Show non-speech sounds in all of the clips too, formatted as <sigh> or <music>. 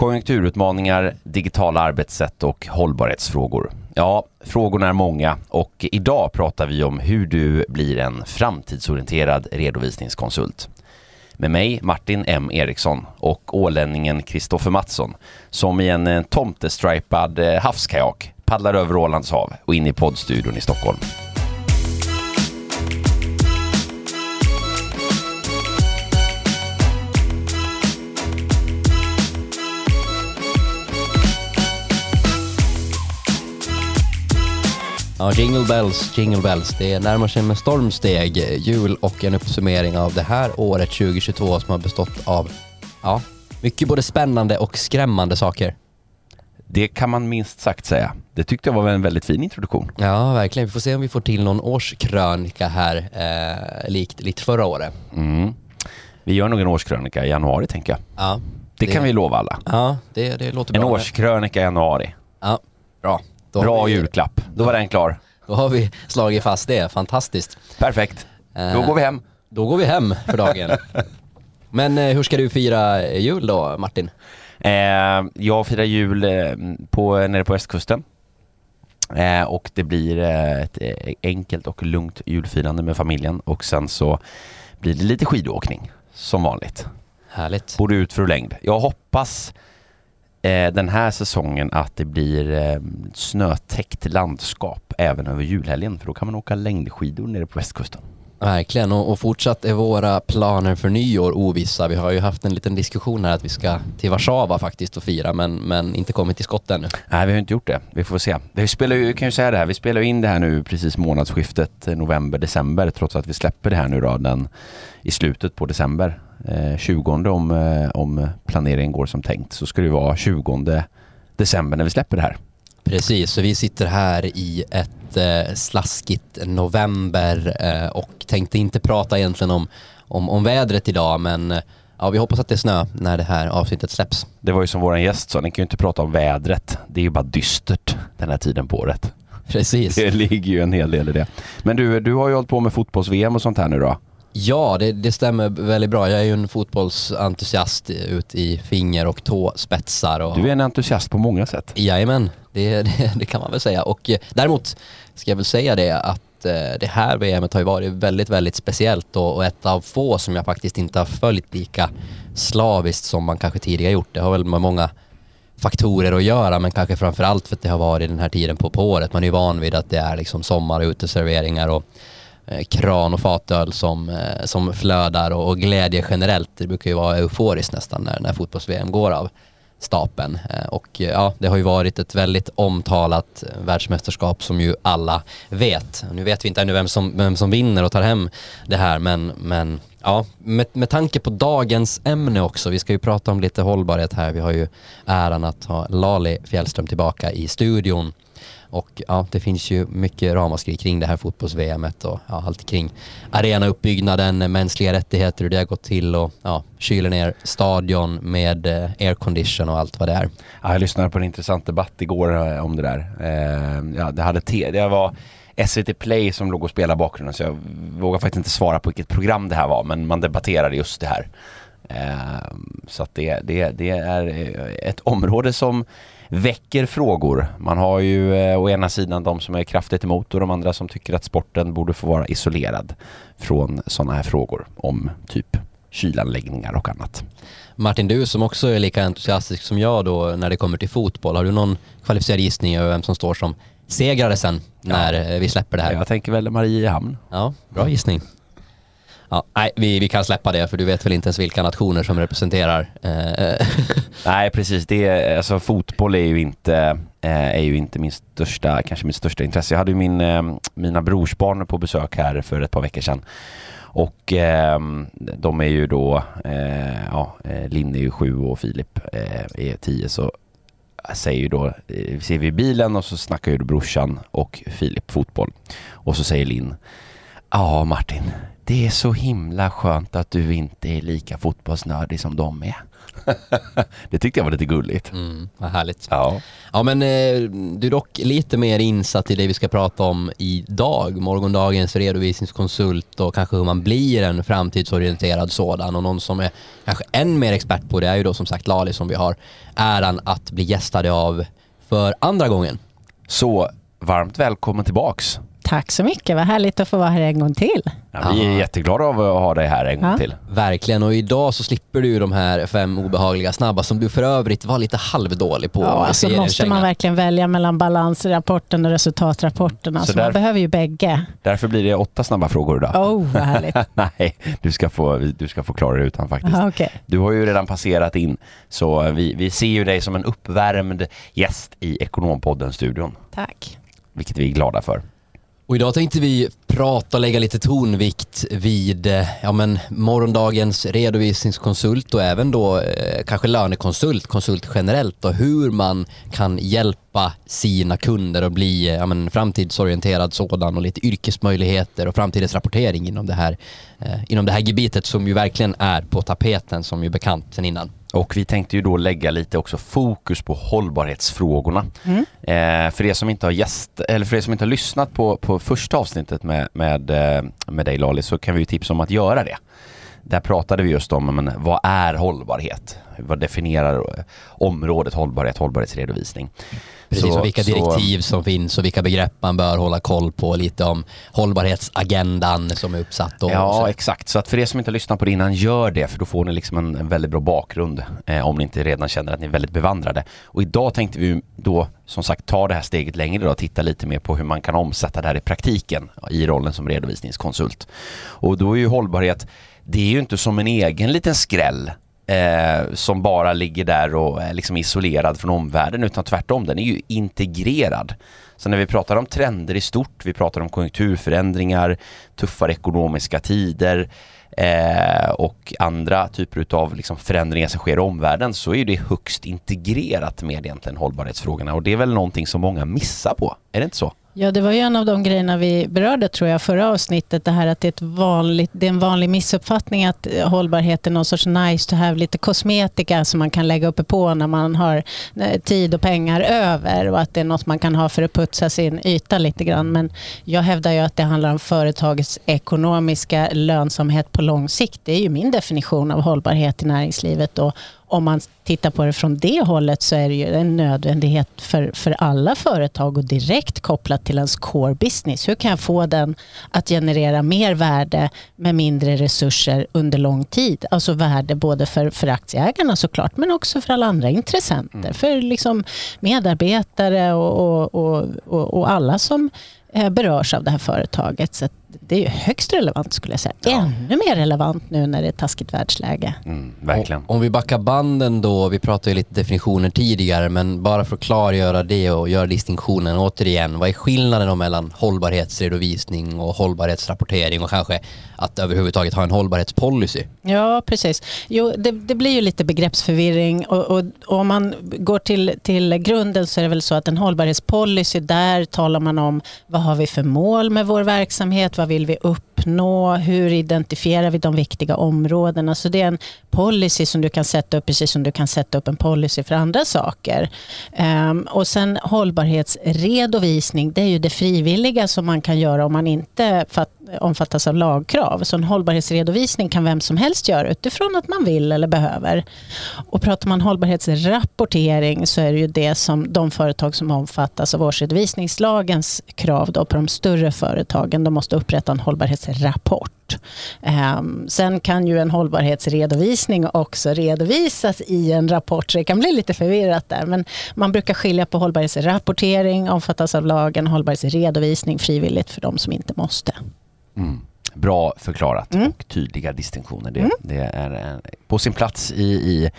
Konjunkturutmaningar, digitala arbetssätt och hållbarhetsfrågor. Ja, frågorna är många och idag pratar vi om hur du blir en framtidsorienterad redovisningskonsult. Med mig Martin M Eriksson och ålänningen Kristoffer Mattsson som i en eh, tomtestripad eh, havskajak paddlar över Ålands hav och in i poddstudion i Stockholm. Ja, jingle bells, jingle bells. Det närmar sig med stormsteg jul och en uppsummering av det här året 2022 som har bestått av, ja, mycket både spännande och skrämmande saker. Det kan man minst sagt säga. Det tyckte jag var en väldigt fin introduktion. Ja, verkligen. Vi får se om vi får till någon årskrönika här, eh, likt, likt förra året. Mm. Vi gör nog en årskrönika i januari tänker jag. Ja, Det, kan vi lova alla. Ja, det, det låter En bra. årskrönika i januari. Ja, bra. Då Bra vi, julklapp. Då var den klar. Då har vi slagit fast det. Fantastiskt. Perfekt. Då Eh, går vi hem. Då går vi hem för dagen. <laughs> Men eh, hur ska du fira jul då, Martin? Eh, jag firar jul eh, på, nere på västkusten. Eh, och det blir eh, ett eh, enkelt och lugnt julfirande med familjen och sen så blir det lite skidåkning som vanligt. Härligt. Både ut för längd. Jag hoppas eh, den här säsongen att det blir eh, snötäckt landskap även över julhelgen för då kan man åka längdskidor nere på västkusten. Verkligen, och, och fortsatt är våra planer för nyår ovissa. Vi har ju haft en liten diskussion här att vi ska till Warszawa faktiskt och fira, men, men inte kommit till skott ännu. Nej, vi har inte gjort det. Vi får se. Vi spelar ju, kan ju säga det här, vi spelar in det här nu precis månadsskiftet eh, november-december trots att vi släpper det här nu då den, i slutet på december. Eh, 20 om, eh, om planeringen går som tänkt så ska det vara 20 december när vi släpper det här. Precis, så vi sitter här i ett eh, slaskigt november eh, och tänkte inte prata egentligen om, om, om vädret idag, men eh, ja, vi hoppas att det är snö när det här avsnittet släpps. Det var ju som våran gäst sa, ni kan ju inte prata om vädret. Det är ju bara dystert den här tiden på året. Precis. Det ligger ju en hel del i det. Men du, du har ju hållit på med fotbolls-VM och sånt här nu då? Ja, det, det stämmer väldigt bra. Jag är ju en fotbollsentusiast ut i finger och tåspetsar. Och, Du är en entusiast på många sätt. Jajamän, det, det, det kan man väl säga. Och eh, däremot ska jag väl säga det att eh, det här VMet har ju varit väldigt, väldigt speciellt och, ett av få som jag faktiskt inte har följt lika slaviskt som man kanske tidigare gjort. Det har väl med många faktorer att göra men kanske framför allt för att det har varit den här tiden på, på året. Man är ju van vid att det är liksom sommar och uteserveringar och Eh, kran och fatöl som, eh, som flödar och, och glädje generellt. Det brukar ju vara euforiskt nästan när, när fotbolls-VM går av stapeln. Eh, och ja, det har ju varit ett väldigt omtalat världsmästerskap som ju alla vet. Nu vet vi inte ännu vem som, vem som vinner och tar hem det här men, men ja, med, med tanke på dagens ämne också, vi ska ju prata om lite hållbarhet här. Vi har ju äran att ha Lali Fjällström tillbaka i studion. Och ja, det finns ju mycket ramaskri kring det här fotbolls-VMet och ja, allt kring arenauppbyggnaden, mänskliga rättigheter, hur det har gått till och ja, kyler ner stadion med eh, aircondition och allt vad det är. Ja, jag lyssnade på en intressant debatt igår eh, om det där. Eh, ja, det, hade te- det var SVT Play som låg och spelade bakgrunden så jag vågar faktiskt inte svara på vilket program det här var men man debatterade just det här. Eh, så att det, det, det är eh, ett område som väcker frågor. Man har ju eh, å ena sidan de som är kraftigt emot och de andra som tycker att sporten borde få vara isolerad från sådana här frågor om typ kylanläggningar och annat. Martin, du som också är lika entusiastisk som jag då när det kommer till fotboll, har du någon kvalificerad gissning över vem som står som segrare sen när eh, vi släpper det här? Jag tänker väl Mariehamn. Ja, bra gissning. Ja, nej, vi, vi kan släppa det för du vet väl inte ens vilka nationer som representerar. Eh, <laughs> Nej precis, det är, alltså fotboll är ju inte, eh, är ju inte min största, kanske mitt största intresse. Jag hade ju min, eh, mina brorsbarn på besök här för ett par veckor sedan. Och eh, de är ju då, eh, ja, eh, Linn är ju sju och Filip eh, är tio så säger ju då, eh, ser vi bilen och så snackar ju då brorsan och Filip fotboll. Och så säger Linn Ja, Martin. Det är så himla skönt att du inte är lika fotbollsnördig som de är. <laughs> det tyckte jag var lite gulligt. Mm, vad härligt. Ja. Ja men eh, du är dock lite mer insatt i det vi ska prata om idag. Morgondagens redovisningskonsult och kanske hur man blir en framtidsorienterad sådan. Och någon som är kanske än mer expert på det är ju då som sagt Lali som vi har äran att bli gästade av för andra gången. Så varmt välkommen tillbaks. Tack så mycket, vad härligt att få vara här en gång till. Ja, vi är jätteglada av att ha dig här en gång Ja. till. Verkligen och idag så slipper du de här fem obehagliga snabba som du för övrigt var lite halvdålig på. Ja, alltså måste man verkligen välja mellan balansrapporten och resultatrapporten. Alltså Så där- Man behöver ju bägge. Därför blir det åtta snabba frågor idag. Oh, vad härligt. <laughs> Nej, du ska, få, du ska få klara dig utan faktiskt. Aha, okej. Du har ju redan passerat in, så vi, vi ser ju dig som en uppvärmd gäst i Ekonompodden-studion, Tack. vilket vi är glada för. Och idag tänkte vi prata och lägga lite tonvikt vid eh, ja, men, morgondagens redovisningskonsult och även då eh, kanske lönekonsult, konsult generellt och hur man kan hjälpa sina kunder att bli eh, ja, men, framtidsorienterad sådan och lite yrkesmöjligheter och framtidens rapportering inom det här, eh, inom det här gebitet som ju verkligen är på tapeten som ju bekant sen innan. Och vi tänkte ju då lägga lite också fokus på hållbarhetsfrågorna. Eh, för er som inte har gäst, eller för er som inte har lyssnat på, på första avsnittet med, med, eh, med dig Lali så kan vi ju tipsa om att göra det. Där pratade vi just om men, vad är hållbarhet? Vad definierar området hållbarhet, hållbarhetsredovisning? Precis, Så- och vilka så- direktiv som finns och vilka begrepp man bör hålla koll på. Lite om hållbarhetsagendan som är uppsatt. Och, och Ja, så. exakt. Så att för er som inte lyssnat på det innan, gör det för då får ni liksom en, en väldigt bra bakgrund eh, om ni inte redan känner att ni är väldigt bevandrade. Och idag tänkte vi då som sagt ta det här steget längre då, titta lite mer på hur man kan omsätta det här i praktiken i rollen som redovisningskonsult. Och då är ju hållbarhet, det är ju inte som en egen liten skräll eh, som bara ligger där och är liksom isolerad från omvärlden utan tvärtom, den är ju integrerad. Så när vi pratar om trender i stort, vi pratar om konjunkturförändringar, tuffare ekonomiska tider eh, och andra typer utav liksom förändringar som sker i omvärlden så är det högst integrerat med egentligen hållbarhetsfrågorna och det är väl någonting som många missar på, är det inte så? Ja, det var ju en av de grejerna vi berörde tror jag förra avsnittet. Det här att det är, ett vanligt, det är en vanlig missuppfattning att eh, hållbarhet är någon sorts nice to have, lite kosmetika som man kan lägga uppe på när man har eh, tid och pengar över och att det är något man kan ha för att putsa sin yta lite grann. Men jag hävdar ju att det handlar om företagets ekonomiska lönsamhet på lång sikt. Det är ju min definition av hållbarhet i näringslivet och om man tittar på det från det hållet så är det ju en nödvändighet för, för alla företag och direkt kopplat till ens core business. Hur kan jag få den att generera mer värde med mindre resurser under lång tid? Alltså värde både för, för aktieägarna såklart men också för alla andra intressenter. För liksom medarbetare och, och, och, och, alla som eh, berörs av det här företaget. Så det är ju högst relevant skulle jag säga. Ännu mer relevant nu när det är taskigt världsläge. Mm, verkligen. Om vi backar banden då, vi pratade ju lite definitioner tidigare, men bara för att klargöra det och göra distinktionen återigen. Vad är skillnaden då mellan hållbarhetsredovisning och hållbarhetsrapportering och kanske att överhuvudtaget ha en hållbarhetspolicy? Ja, precis. Jo, det, det blir ju lite begreppsförvirring och, och, och om man går till, till grunden så är det väl så att en hållbarhetspolicy, där talar man om vad har vi för mål med vår verksamhet, vad vill vi uppnå, hur identifierar vi de viktiga områdena. Så det är en policy som du kan sätta upp precis som du kan sätta upp en policy för andra saker. Ehm, och sen hållbarhetsredovisning, det är ju det frivilliga som man kan göra om man inte omfattas av lagkrav. Så en hållbarhetsredovisning kan vem som helst göra utifrån att man vill eller behöver. Och pratar man hållbarhetsrapportering så är det ju det som de företag som omfattas av årsredovisningslagens krav då på de större företagen, de måste upprätta en hållbarhetsredovisning. Ehm, sen kan ju en hållbarhetsredovisning också redovisas i en rapport, så det kan bli lite förvirrat där. Men man brukar skilja på hållbarhetsrapportering, omfattas av lagen, hållbarhetsredovisning frivilligt för de som inte måste. Mm. Bra förklarat Mm. och tydliga distinktioner. Det, det är eh, på sin plats i, i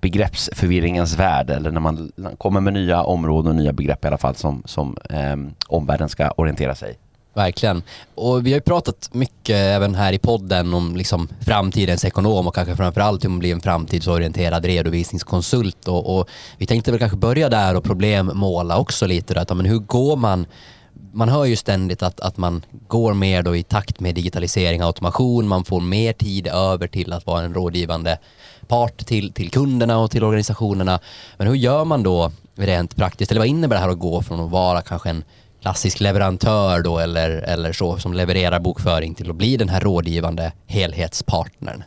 begreppsförvirringens värld eller när man kommer med nya områden och nya begrepp i alla fall som, som eh, omvärlden ska orientera sig. Verkligen. Och vi har ju pratat mycket även här i podden om liksom framtidens ekonom och kanske framförallt hur man blir en framtidsorienterad redovisningskonsult. Och, och vi tänkte väl kanske börja där och problemmåla också lite. Då, att, men hur går man man hör ju ständigt att, att man går mer då i takt med digitalisering och automation. Man får mer tid över till att vara en rådgivande part till, till kunderna och till organisationerna. Men hur gör man då rent praktiskt? Eller vad innebär det här att gå från att vara kanske en klassisk leverantör då eller, eller så som levererar bokföring till att bli den här rådgivande helhetspartnern?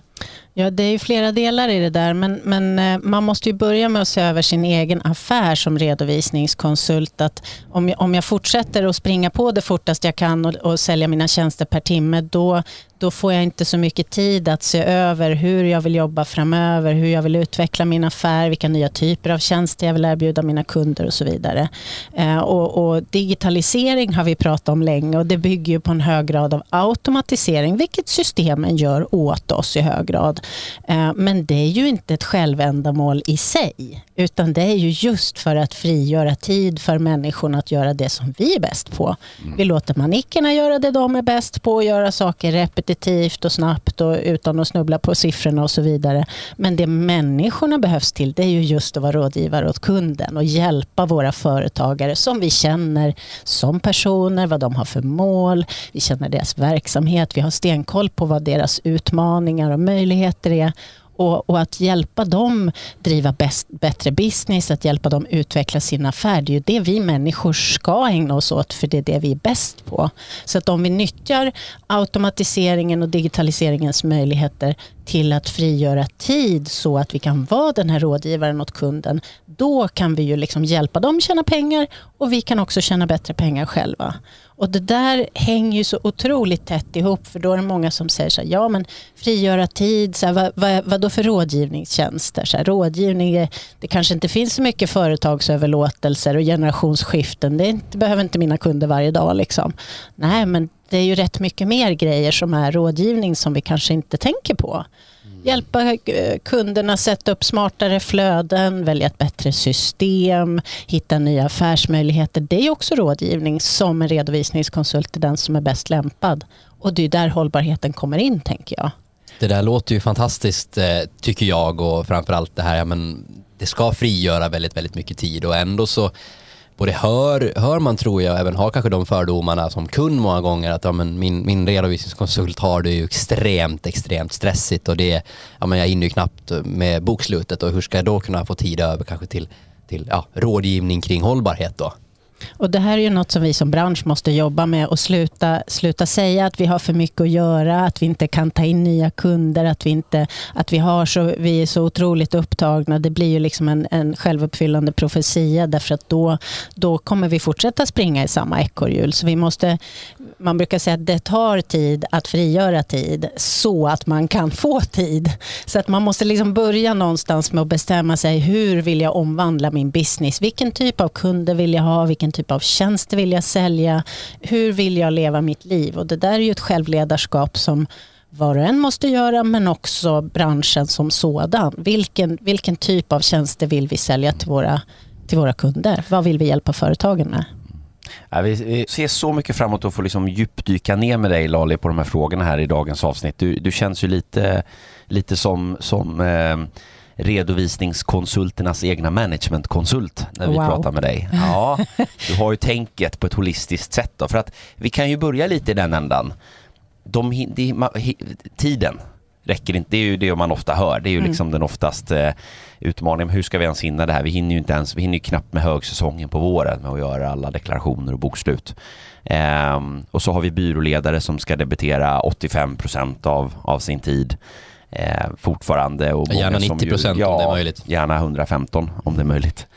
Ja, det är ju flera delar i det där, men, men eh, man måste ju börja med att se över sin egen affär som redovisningskonsult. Att om, jag, om jag fortsätter att springa på det fortast jag kan och, och sälja mina tjänster per timme, då, då får jag inte så mycket tid att se över hur jag vill jobba framöver, hur jag vill utveckla min affär, vilka nya typer av tjänster jag vill erbjuda mina kunder och så vidare. Eh, och, och, digitalisering har vi pratat om länge och det bygger ju på en hög grad av automatisering, vilket systemen gör åt oss i hög grad. Eh, men det är ju inte ett självändamål i sig, utan det är ju just för att frigöra tid för människorna att göra det som vi är bäst på. Mm. Vi låter manickerna göra det de är bäst på, göra saker repetitivt och snabbt och utan att snubbla på siffrorna och så vidare. Men det människorna behövs till, det är ju just att vara rådgivare åt kunden och hjälpa våra företagare som vi känner som personer, vad de har för mål, vi känner deras verksamhet, vi har stenkoll på vad deras utmaningar och möjligheter möjligheter är och, och, att hjälpa dem driva bäst, bättre business, att hjälpa dem utveckla sin affär. Det är ju det vi människor ska ägna oss åt, för det är det vi är bäst på. Så att om vi nyttjar automatiseringen och digitaliseringens möjligheter till att frigöra tid så att vi kan vara den här rådgivaren åt kunden, då kan vi ju liksom hjälpa dem tjäna pengar och vi kan också tjäna bättre pengar själva. Och det där hänger ju så otroligt tätt ihop för då är det många som säger så här, ja men frigöra tid, så här, vad, vad, vad då för rådgivningstjänster? Så här, rådgivning, det kanske inte finns så mycket företagsöverlåtelser och generationsskiften, det inte, behöver inte mina kunder varje dag. Liksom. Nej men det är ju rätt mycket mer grejer som är rådgivning som vi kanske inte tänker på. Hjälpa eh, kunderna sätta upp smartare flöden, välja ett bättre system, hitta nya affärsmöjligheter. Det är också rådgivning som en redovisningskonsult är den som är bäst lämpad. Och det är där hållbarheten kommer in tänker jag. Det där låter ju fantastiskt eh, tycker jag och framförallt det här, ja, men det ska frigöra väldigt, väldigt mycket tid och ändå så både hör, hör man tror jag, även har kanske de fördomarna som kund många gånger att ja, men min, min redovisningskonsult har det ju extremt, extremt stressigt och det, ja, men jag hinner ju knappt med bokslutet och hur ska jag då kunna få tid över kanske till, till ja, rådgivning kring hållbarhet då? Och det här är ju något som vi som bransch måste jobba med och sluta, sluta säga att vi har för mycket att göra, att vi inte kan ta in nya kunder, att vi, inte, att vi, har så, vi är så otroligt upptagna. Det blir ju liksom en, en självuppfyllande profetia därför att då, då kommer vi fortsätta springa i samma ekorrhjul. Så vi måste, man brukar säga att det tar tid att frigöra tid så att man kan få tid. Så att man måste liksom börja någonstans med att bestämma sig hur vill jag omvandla min business? Vilken typ av kunder vill jag ha? Vilken vilken typ av tjänster vill jag sälja? Hur vill jag leva mitt liv? Och det där är ju ett självledarskap som var och en måste göra men också branschen som sådan. Vilken, vilken typ av tjänster vill vi sälja till våra, till våra kunder? Vad vill vi hjälpa företagen med? Ja, vi ser så mycket fram emot att få liksom djupdyka ner med dig Lali på de här frågorna här i dagens avsnitt. Du, du känns ju lite, lite som, som eh, redovisningskonsulternas egna managementkonsult när vi wow. pratar med dig. Ja, <laughs> du har ju tänket på ett holistiskt sätt då, för att vi kan ju börja lite i den ändan. De, de, tiden räcker inte, det är ju det man ofta hör, det är ju mm. liksom den oftast eh, utmaningen. Hur ska vi ens hinna det här? Vi hinner ju inte ens, vi hinner ju knappt med högsäsongen på våren med att göra alla deklarationer och bokslut. Um, och så har vi byråledare som ska debitera 85 av, av sin tid eh, fortfarande. Och gärna 90 procent ja, om det är möjligt. Gärna 115 om det är möjligt.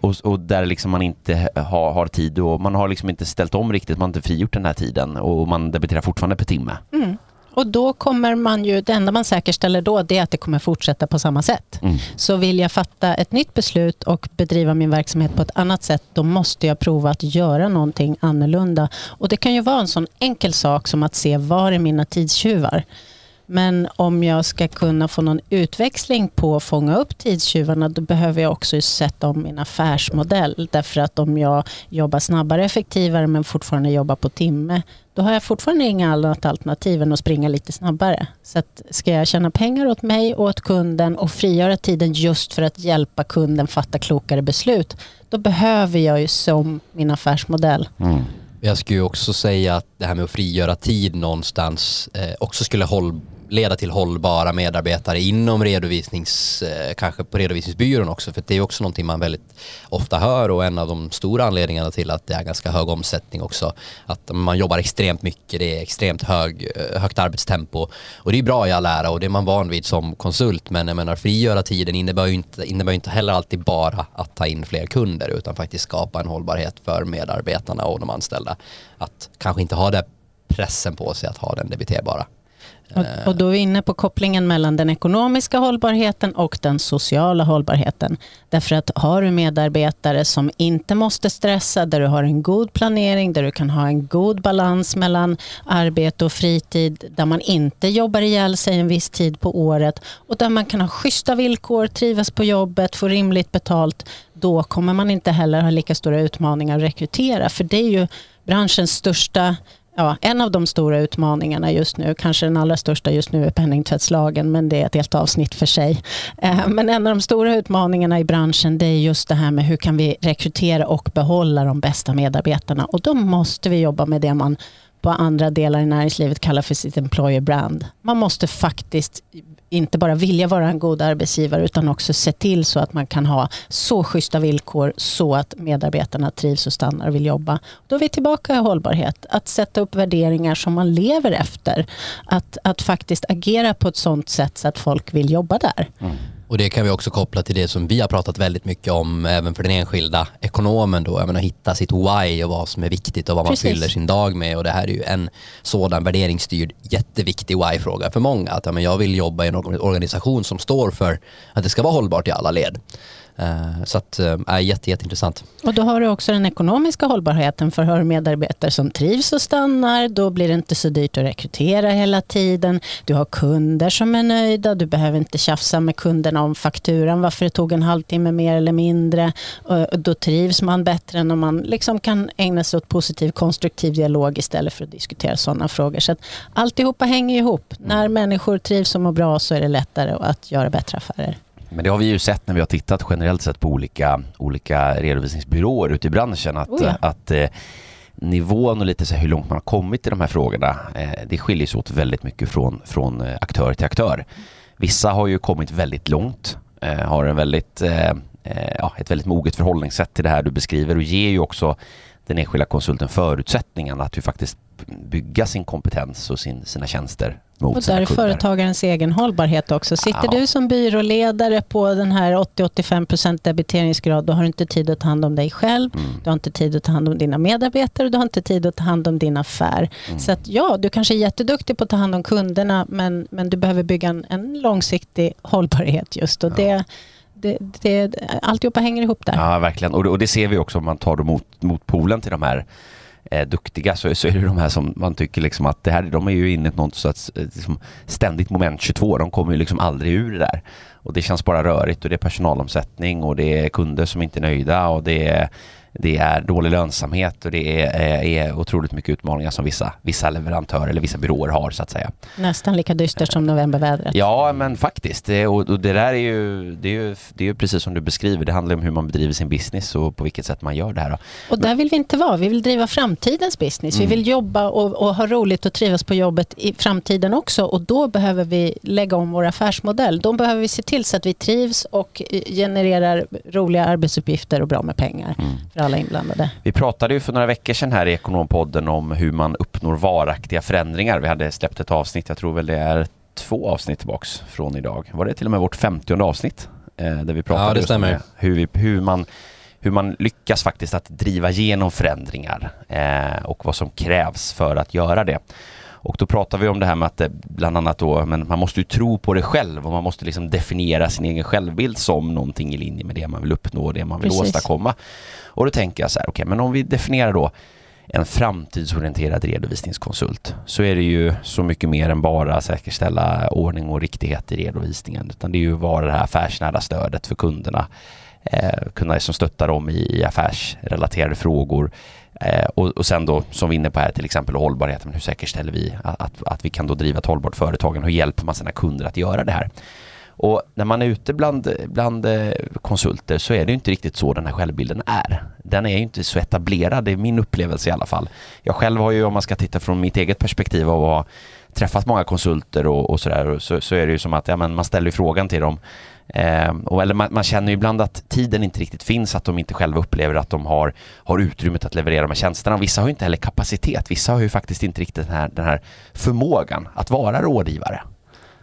Och, och, där liksom man inte har, har, tid och man har liksom inte ställt om riktigt, man har inte frigjort den här tiden och man debiterar fortfarande per timme. Mm. Och då kommer man ju, det enda man säkerställer då det är att det kommer fortsätta på samma sätt. Mm. Så vill jag fatta ett nytt beslut och bedriva min verksamhet på ett annat sätt, då måste jag prova att göra någonting annorlunda. Och det kan ju vara en sån enkel sak som att se var är mina tidstjuvar? Men om jag ska kunna få någon utväxling på att fånga upp tidstjuvarna då behöver jag också sätta om min affärsmodell. Därför att om jag jobbar snabbare effektivare men fortfarande jobbar på timme då har jag fortfarande inga annat alternativ än att springa lite snabbare. Så att ska jag tjäna pengar åt mig och åt kunden och frigöra tiden just för att hjälpa kunden fatta klokare beslut då behöver jag ju som min affärsmodell. Mm. Jag skulle ju också säga att det här med att frigöra tid någonstans eh, också skulle håll, leda till hållbara medarbetare inom redovisnings, eh, kanske på redovisningsbyrån också, för det är också någonting man väldigt ofta hör och en av de stora anledningarna till att det är ganska hög omsättning också, att man jobbar extremt mycket, det är extremt hög, eh, högt arbetstempo och det är bra i all ära och det är man van vid som konsult, men jag menar frigöra tiden innebär ju inte, innebär inte heller alltid bara att ta in fler kunder utan faktiskt skapa en hållbarhet för medarbetarna och de anställda. Att kanske inte ha det pressen på sig att ha den debiterbara. Och, och då är vi inne på kopplingen mellan den ekonomiska hållbarheten och den sociala hållbarheten. Därför att har du medarbetare som inte måste stressa, där du har en god planering, där du kan ha en god balans mellan arbete och fritid, där man inte jobbar ihjäl sig en viss tid på året och där man kan ha schyssta villkor, trivas på jobbet, få rimligt betalt, då kommer man inte heller ha lika stora utmaningar att rekrytera. För det är ju branschens största Ja, en av de stora utmaningarna just nu, kanske den allra största just nu är penningtvättslagen, men det är ett helt avsnitt för sig. Eh, men en av de stora utmaningarna i branschen det är just det här med hur kan vi rekrytera och behålla de bästa medarbetarna och då måste vi jobba med det man på andra delar i näringslivet kallar för sitt employer brand. Man måste faktiskt inte bara vilja vara en god arbetsgivare utan också se till så att man kan ha så schyssta villkor så att medarbetarna trivs och stannar och vill jobba. Då är vi tillbaka i hållbarhet. Att sätta upp värderingar som man lever efter. Att, att faktiskt agera på ett sånt sätt så att folk vill jobba där. Mm. Och det kan vi också koppla till det som vi har pratat väldigt mycket om även för den enskilda ekonomen då. Jag menar hitta sitt why och vad som är viktigt och vad Precis. man fyller sin dag med. Och det här är ju en sådan värderingsstyrd jätteviktig why-fråga för många. Att ja, men jag vill jobba i en organisation som står för att det ska vara hållbart i alla led. Eh, så att, äh, jätte, jätteintressant. Och då har du också den ekonomiska hållbarheten för har du medarbetare som trivs och stannar, då blir det inte så dyrt att rekrytera hela tiden. Du har kunder som är nöjda, du behöver inte tjafsa med kunderna om fakturan, varför det tog en halvtimme mer eller mindre. Och då trivs man bättre än om man liksom kan ägna sig åt positiv konstruktiv dialog istället för att diskutera sådana frågor. Så att alltihopa hänger ihop. När människor trivs och mår bra så är det lättare att göra bättre affärer. Men det har vi ju sett när vi har tittat generellt sett på olika, olika redovisningsbyråer ute i branschen att, oh ja. att eh, nivån och lite så hur långt man har kommit i de här frågorna eh, det skiljer sig åt väldigt mycket från, från eh, aktör till aktör. Vissa har ju kommit väldigt långt, eh, har en väldigt, eh, eh, ja, ett väldigt moget förhållningssätt till det här du beskriver och ger ju också den enskilda konsulten förutsättningarna att ju faktiskt bygga sin kompetens och sin, sina tjänster mot Och där är företagarens egen hållbarhet också. Sitter ja. du som byråledare på den här 80-85% debiteringsgrad, då har du inte tid att ta hand om dig själv, mm. du har inte tid att ta hand om dina medarbetare, du har inte tid att ta hand om din affär. Mm. Så att ja, du kanske är jätteduktig på att ta hand om kunderna, men, men du behöver bygga en, en långsiktig hållbarhet just. Och ja. det, det, det, alltihopa hänger ihop där. Ja, verkligen. Och det, och det ser vi också om man tar mot, mot polen till de här eh, duktiga så, så är det de här som man tycker liksom att det här, de är ju inne i något sorts eh, liksom, ständigt moment 22. De kommer ju liksom aldrig ur det där. Och det känns bara rörigt och det är personalomsättning och det är kunder som inte är nöjda och det är det är dålig lönsamhet och det är, är otroligt mycket utmaningar som vissa, vissa leverantörer eller vissa byråer har så att säga. Nästan lika dystert som novembervädret. Ja, men faktiskt. Det, och, och, det där är ju, det är ju, det är ju precis som du beskriver. Det handlar om hur man bedriver sin business och på vilket sätt man gör det här. Och där vill vi inte vara. Vi vill driva framtidens business. Mm. Vi vill jobba och, och, ha roligt och trivas på jobbet i framtiden också och då behöver vi lägga om vår affärsmodell. Då behöver vi se till så att vi trivs och genererar roliga arbetsuppgifter och bra med pengar. Mm alla inblandade. Vi pratade ju för några veckor sedan här i Ekonompodden om hur man uppnår varaktiga förändringar. Vi hade släppt ett avsnitt, jag tror väl det är två avsnitt tillbaks från idag. Var det till och med vårt femtionde avsnitt? Eh, där vi pratade ja, det just hur, vi, hur, man, hur man lyckas faktiskt att driva igenom förändringar eh, och vad som krävs för att göra det. Och då pratar vi om det här med att det, bland annat då, men man måste ju tro på det själv och man måste liksom definiera sin egen självbild som någonting i linje med det man vill uppnå och det man vill Precis. åstadkomma. Och då tänker jag så här, okej, okay, men om vi definierar då en framtidsorienterad redovisningskonsult så är det ju så mycket mer än bara säkerställa ordning och riktighet i redovisningen utan det är ju vara det här affärsnära stödet för kunderna eh, kunna liksom stötta dem i affärsrelaterade frågor Eh, och, och sen då, som vi är inne på här, till exempel hållbarheten. Hur säkerställer vi att, att, att vi kan då driva ett hållbart företag? Hur hjälper man sina kunder att göra det här? Och när man är ute bland, bland eh, konsulter så är det inte riktigt så den här självbilden är. Den är ju inte så etablerad, det är min upplevelse i alla fall. Jag själv har ju, om man ska titta från mitt eget perspektiv av att träffat många konsulter och, och sådär, så, så är det ju som att ja, men man ställer frågan till dem Eh, och, eller man, man, känner ju ibland att tiden inte riktigt finns, att de inte själva upplever att de har, har utrymmet att leverera de här tjänsterna. Vissa har ju inte heller kapacitet, vissa har ju faktiskt inte riktigt den här, den här förmågan att vara rådgivare.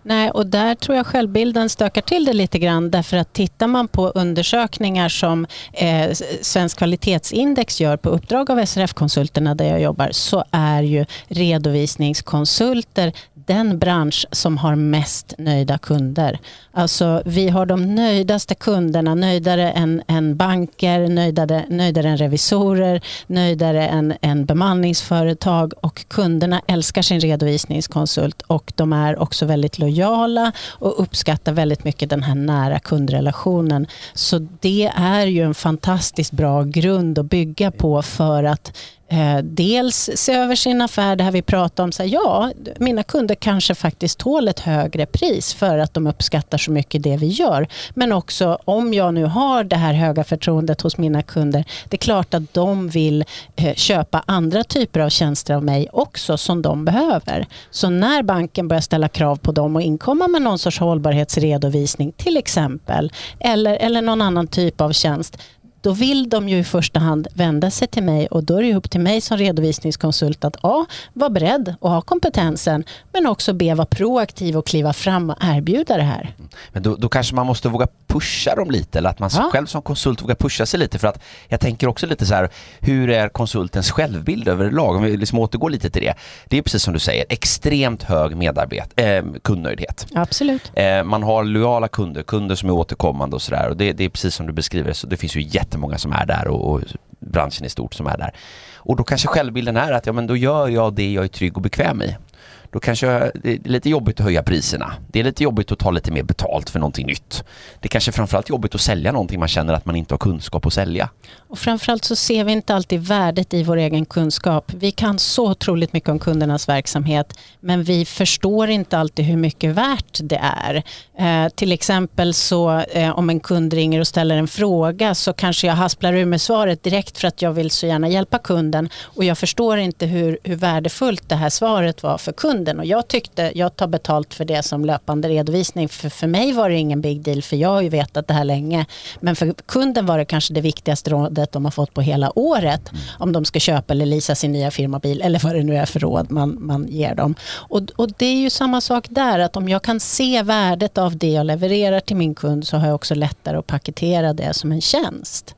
Nej, och där tror jag självbilden stökar till det lite grann därför att tittar man på undersökningar som eh, Svensk kvalitetsindex gör på uppdrag av SRF-konsulterna där jag jobbar så är ju redovisningskonsulter den bransch som har mest nöjda kunder. Alltså vi har de nöjdaste kunderna, nöjdare än, än banker, nöjdare, nöjdare än revisorer, nöjdare än, än bemanningsföretag och kunderna älskar sin redovisningskonsult och de är också väldigt lojala och uppskattar väldigt mycket den här nära kundrelationen. Så det är ju en fantastiskt bra grund att bygga på för att Eh, dels se över sin affär, det här vi pratar om, så här, ja, mina kunder kanske faktiskt tål ett högre pris för att de uppskattar så mycket det vi gör. Men också om jag nu har det här höga förtroendet hos mina kunder, det är klart att de vill eh, köpa andra typer av tjänster av mig också som de behöver. Så när banken börjar ställa krav på dem och inkomma med någon sorts hållbarhetsredovisning till exempel, eller, eller någon annan typ av tjänst, då vill de ju i första hand vända sig till mig och då är det upp till mig som redovisningskonsult att A. Vara beredd och ha kompetensen men också B. Vara proaktiv och kliva fram och erbjuda det här. Men då, då kanske man måste våga pusha dem lite eller att man ja. själv som konsult vågar pusha sig lite för att jag tänker också lite så här hur är konsultens självbild överlag? Om vi liksom återgår lite till det. Det är precis som du säger extremt hög medarbet eh, kundnöjdhet. Absolut. Eh, man har lojala kunder, kunder som är återkommande och sådär och det, det är precis som du beskriver så det finns ju jätte jättemånga som är där och, och branschen i stort som är där. Och då kanske självbilden är att ja men då gör jag det jag är trygg och bekväm i då kanske det är lite jobbigt att höja priserna. Det är lite jobbigt att ta lite mer betalt för någonting nytt. Det är kanske framförallt jobbigt att sälja någonting man känner att man inte har kunskap att sälja. Och framförallt så ser vi inte alltid värdet i vår egen kunskap. Vi kan så otroligt mycket om kundernas verksamhet men vi förstår inte alltid hur mycket värt det är. Eh, till exempel så eh, om en kund ringer och ställer en fråga så kanske jag hasplar ur med svaret direkt för att jag vill så gärna hjälpa kunden och jag förstår inte hur, hur värdefullt det här svaret var för kunden kunden och jag tyckte, jag tar betalt för det som löpande redovisning. För, för mig var det ingen big deal för jag har ju vetat det här länge. Men för kunden var det kanske det viktigaste rådet de har fått på hela året. Mm. Om de ska köpa eller leasa sin nya firmabil eller vad det nu är för råd man, man ger dem. Och, och det är ju samma sak där, att om jag kan se värdet av det jag levererar till min kund så har jag också lättare att paketera det som en tjänst.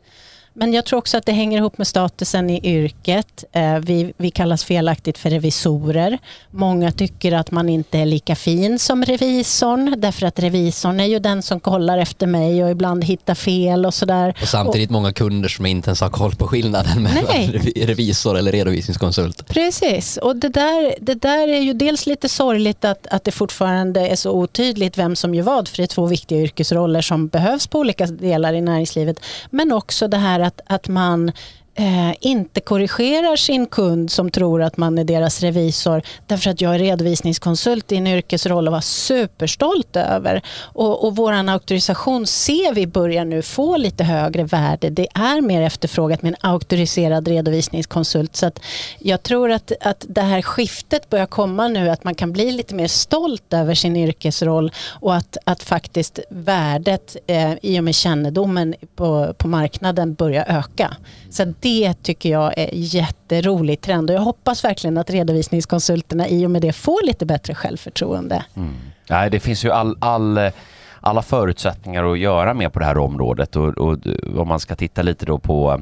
Men jag tror också att det hänger ihop med statusen i yrket. Eh, vi, vi kallas felaktigt för revisorer. Många tycker att man inte är lika fin som revisorn därför att revisorn är ju den som kollar efter mig och ibland hittar fel och sådär. Och samtidigt och, många kunder som inte ens har koll på skillnaden mellan <laughs> revisor eller redovisningskonsult. Precis, och det där, det där är ju dels lite sorgligt att, att det fortfarande är så otydligt vem som gör vad för det är två viktiga yrkesroller som behövs på olika delar i näringslivet. Men också det här att, att man eh, inte korrigerar sin kund som tror att man är deras revisor därför att jag är redovisningskonsult i en yrkesroll och var superstolt över. Och, och vår auktorisation ser vi börjar nu få lite högre värde. Det är mer efterfrågat med en auktoriserad redovisningskonsult. Så att jag tror att, att det här skiftet börjar komma nu, att man kan bli lite mer stolt över sin yrkesroll och att, att faktiskt värdet eh, i och med kännedomen på, på marknaden börjar öka. Så det tycker jag är jätterolig trend och jag hoppas verkligen att redovisningskonsulterna i och med det får lite bättre självförtroende. Mm. Nej, det finns ju all, all alla förutsättningar att göra mer på det här området och, och om man ska titta lite då på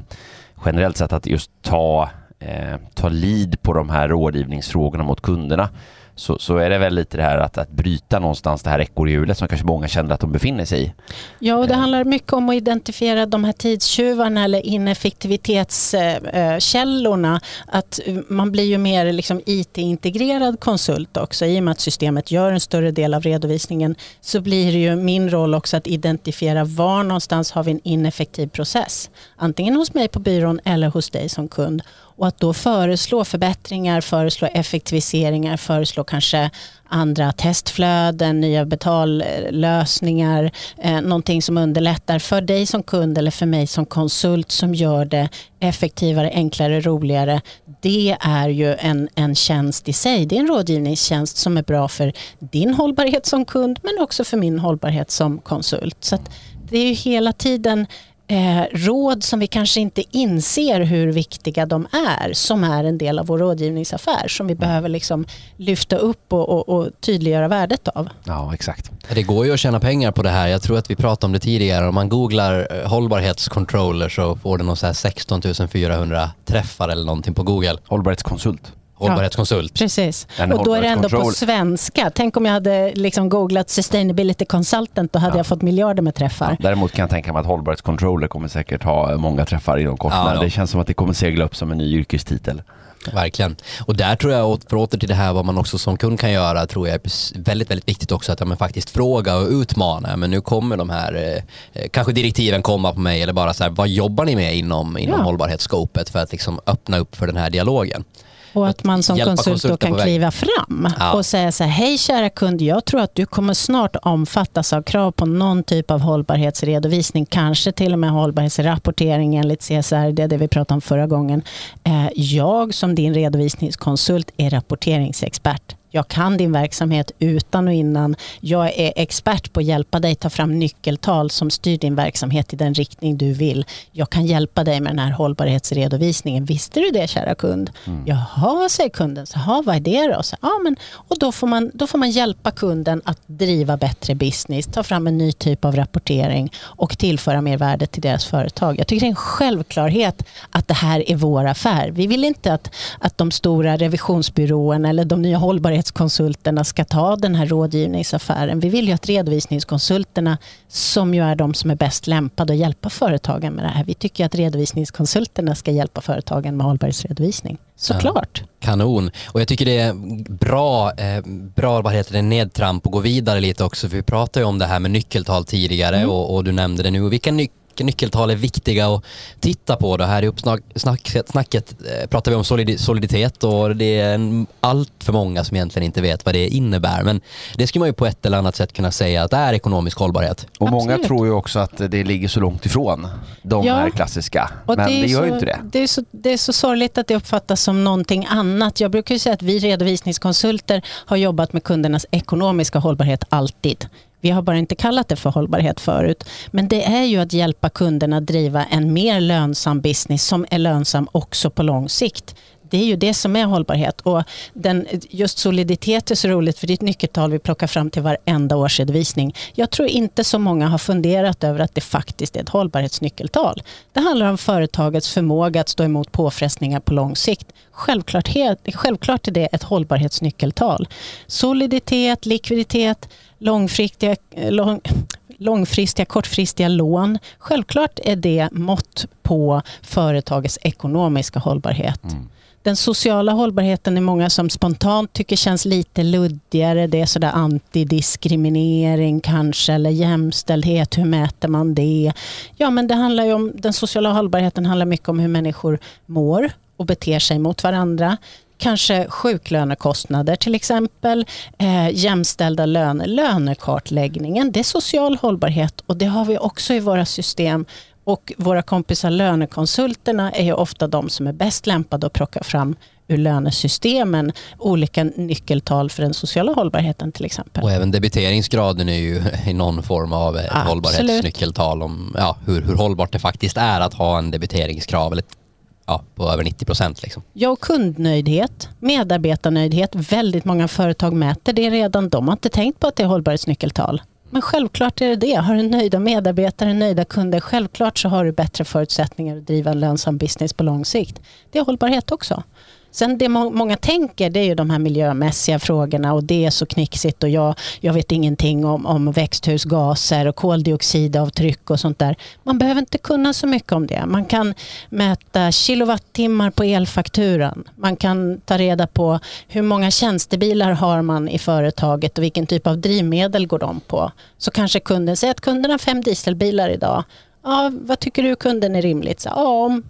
generellt sett att just ta, eh, ta lead på de här rådgivningsfrågorna mot kunderna så, så är det väl lite det här att, att bryta någonstans det här ekorrhjulet som kanske många känner att de befinner sig i. Ja, och det eh. handlar mycket om att identifiera de här tidstjuvarna eller ineffektivitetskällorna. Att man blir ju mer liksom IT-integrerad konsult också. I och med att systemet gör en större del av redovisningen så blir det ju min roll också att identifiera var någonstans har vi en ineffektiv process. Antingen hos mig på byrån eller hos dig som kund. Och att då föreslå förbättringar, föreslå effektiviseringar, föreslå kanske andra testflöden, nya betallösningar, eh, någonting som underlättar för dig som kund eller för mig som konsult som gör det effektivare, enklare, roligare. Det är ju en, en tjänst i sig. Det är en rådgivningstjänst som är bra för din hållbarhet som kund men också för min hållbarhet som konsult. Så det är ju hela tiden eh, råd som vi kanske inte inser hur viktiga de är, som är en del av vår rådgivningsaffär, som vi behöver liksom lyfta upp och, och, och tydliggöra värdet av. Ja, exakt. Det går ju att tjäna pengar på det här. Jag tror att vi pratade om det tidigare. Om man googlar eh, hållbarhetscontroller så får det någon så här 16 400 träffar eller någonting på Google. Hållbarhetskonsult. Hållbarhetskonsult. Precis. En och då är det ändå på svenska. Tänk om jag hade liksom googlat sustainability consultant, då hade Ja. jag fått miljarder med träffar. Däremot kan jag tänka mig att hållbarhetscontroller kommer säkert ha många träffar inom kort. Ja, ja. Det känns som att det kommer segla upp som en ny yrkestitel. Verkligen. Och där tror jag, för åter till det här vad man också som kund kan göra, tror jag är väldigt, väldigt viktigt också att ja, men faktiskt fråga och utmana. Men nu kommer de här, eh, kanske direktiven komma på mig eller bara så här, vad jobbar ni med inom, inom Ja. hållbarhetsskopet för att liksom öppna upp för den här dialogen? Och att man som konsult då kan kliva fram Ja. och säga så här, hej kära kund, jag tror att du kommer snart omfattas av krav på någon typ av hållbarhetsredovisning, kanske till och med hållbarhetsrapportering enligt CSR, det är det vi pratade om förra gången. Eh, Jag som din redovisningskonsult är rapporteringsexpert. Jag kan din verksamhet utan och innan. Jag är expert på att hjälpa dig ta fram nyckeltal som styr din verksamhet i den riktning du vill. Jag kan hjälpa dig med den här hållbarhetsredovisningen. Visste du det kära kund? Jaha, säger kunden. Så, "Jaha, vad är det då? Så, ja, men, och då, får man, då får man hjälpa kunden att driva bättre business, ta fram en ny typ av rapportering och tillföra mer värde till deras företag. Jag tycker det är en självklarhet att det här är vår affär. Vi vill inte att, att de stora revisionsbyråerna eller de nya hållbarhetskonsulterna ska ta den här rådgivningsaffären. Vi vill ju att redovisningskonsulterna, som ju är de som är bäst lämpade att hjälpa företagen med det här. Vi tycker att redovisningskonsulterna ska hjälpa företagen med hållbarhetsredovisning. Såklart. Kanon. Och jag tycker det är bra, eh, bra vad heter det, nedtramp och gå vidare lite också. För vi pratade ju om det här med nyckeltal tidigare och, och du nämnde det nu. Vilka ny, vilka nyckeltal är viktiga att titta på? Det här i uppsnacket snacket, eh, pratar vi om solidi, soliditet och det är en, allt för många som egentligen inte vet vad det innebär. Men det skulle man ju på ett eller annat sätt kunna säga att det är ekonomisk hållbarhet. Och många Absolut. tror ju också att det ligger så långt ifrån de Ja. här klassiska. Och Men det, är gör så, ju inte det. Det är, så, det är så sorgligt att det uppfattas som någonting annat. Jag brukar ju säga att vi redovisningskonsulter har jobbat med kundernas ekonomiska hållbarhet alltid. Vi har bara inte kallat det för hållbarhet förut. Men det är ju att hjälpa kunderna driva en mer lönsam business som är lönsam också på lång sikt. Det är ju det som är hållbarhet. Och den, just soliditet är så roligt för det är ett nyckeltal vi plockar fram till varenda årsredovisning. Jag tror inte så många har funderat över att det faktiskt är ett hållbarhetsnyckeltal. Det handlar om företagets förmåga att stå emot påfrestningar på lång sikt. Självklart, helt, självklart är det ett hållbarhetsnyckeltal. Soliditet, likviditet, långfristiga, lång, långfristiga, kortfristiga lån. Självklart är det mått på företagets ekonomiska hållbarhet. Den sociala hållbarheten är många som spontant tycker känns lite luddigare. Det är sådär antidiskriminering kanske, eller jämställdhet. Hur mäter man det? Ja, men det handlar om, den sociala hållbarheten handlar mycket om hur människor mår och beter sig mot varandra. Kanske sjuklönekostnader till exempel, eh, jämställda löner, lönekartläggningen. Det är social hållbarhet och det har vi också i våra system. Och våra kompisar lönekonsulterna är ju ofta de som är bäst lämpade att plocka fram ur lönesystemen olika nyckeltal för den sociala hållbarheten till exempel. Och även debiteringsgraden är ju i någon form av Absolut. hållbarhetsnyckeltal om ja, hur, hur hållbart det faktiskt är att ha en debiteringskrav eller, ja, på över 90 procent. Liksom. Ja, och kundnöjdhet, medarbetarnöjdhet. Väldigt många företag mäter det redan. De har inte tänkt på att det är hållbarhetsnyckeltal. Men självklart är det det. Har du nöjda medarbetare, nöjda kunder, självklart så har du bättre förutsättningar att driva en lönsam business på lång sikt. Det är hållbarhet också. Sen det må- många tänker det är ju de här miljömässiga frågorna och det är så knixigt och jag, jag vet ingenting om, om växthusgaser och koldioxidavtryck och sånt där. Man behöver inte kunna så mycket om det. Man kan mäta kilowattimmar på elfakturan. Man kan ta reda på hur många tjänstebilar har man i företaget och vilken typ av drivmedel går de på. Så kanske kunden säger att kunden har fem dieselbilar idag. Ja, vad tycker du kunden är rimligt? Så, ja, om,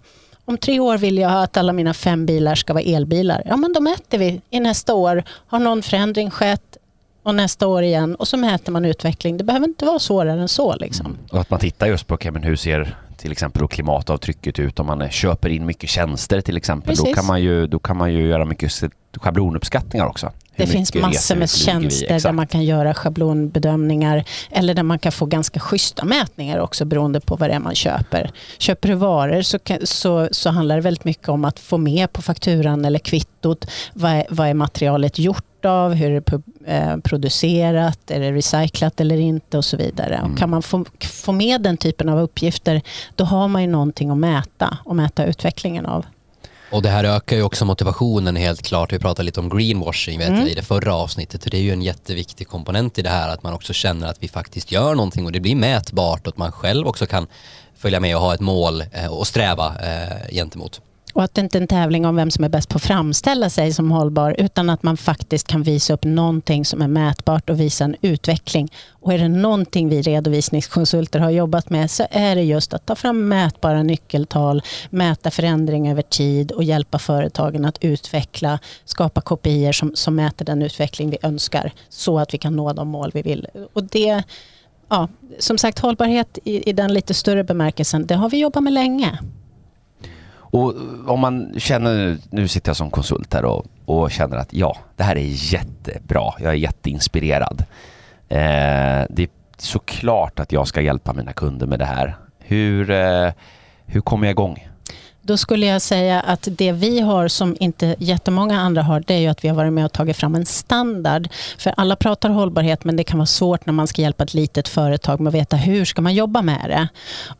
om tre år vill jag att alla mina fem bilar ska vara elbilar. Ja men då mäter vi i nästa år. Har någon förändring skett? Och nästa år igen. Och så mäter man utveckling. Det behöver inte vara svårare än så. Liksom. Och att man tittar just på okay, men hur ser till exempel klimatavtrycket ut om man köper in mycket tjänster till exempel. Då kan, man ju, då kan man ju göra mycket schablonuppskattningar också. Det finns massor med tjänster där man kan göra schablonbedömningar eller där man kan få ganska schyssta mätningar också beroende på vad det är man köper. Köper du varor så, så, så handlar det väldigt mycket om att få med på fakturan eller kvittot vad är, vad är materialet gjort av, hur är det eh, producerat, är det recyclat eller inte och så vidare. Mm. Och kan man få, få med den typen av uppgifter då har man ju någonting att mäta och mäta utvecklingen av. Och det här ökar ju också motivationen helt klart. Vi pratade lite om greenwashing vet mm. jag, i det förra avsnittet. Och det är ju en jätteviktig komponent i det här att man också känner att vi faktiskt gör någonting och det blir mätbart och att man själv också kan följa med och ha ett mål eh, och sträva eh, gentemot. Och att det inte är en tävling om vem som är bäst på att framställa sig som hållbar utan att man faktiskt kan visa upp någonting som är mätbart och visa en utveckling. Och är det någonting vi redovisningskonsulter har jobbat med så är det just att ta fram mätbara nyckeltal, mäta förändring över tid och hjälpa företagen att utveckla, skapa kopior som, som mäter den utveckling vi önskar så att vi kan nå de mål vi vill. Och det, ja, som sagt hållbarhet i, i den lite större bemärkelsen, det har vi jobbat med länge. Och eh, om man känner, nu sitter jag som konsult här och, och känner att ja, det här är jättebra, jag är jätteinspirerad. Eh, det är såklart att jag ska hjälpa mina kunder med det här. Hur, eh, hur kommer jag igång? Då skulle jag säga att det vi har som inte jättemånga andra har, det är ju att vi har varit med och tagit fram en standard. För alla pratar hållbarhet, men det kan vara svårt när man ska hjälpa ett litet företag med att veta hur ska man jobba med det.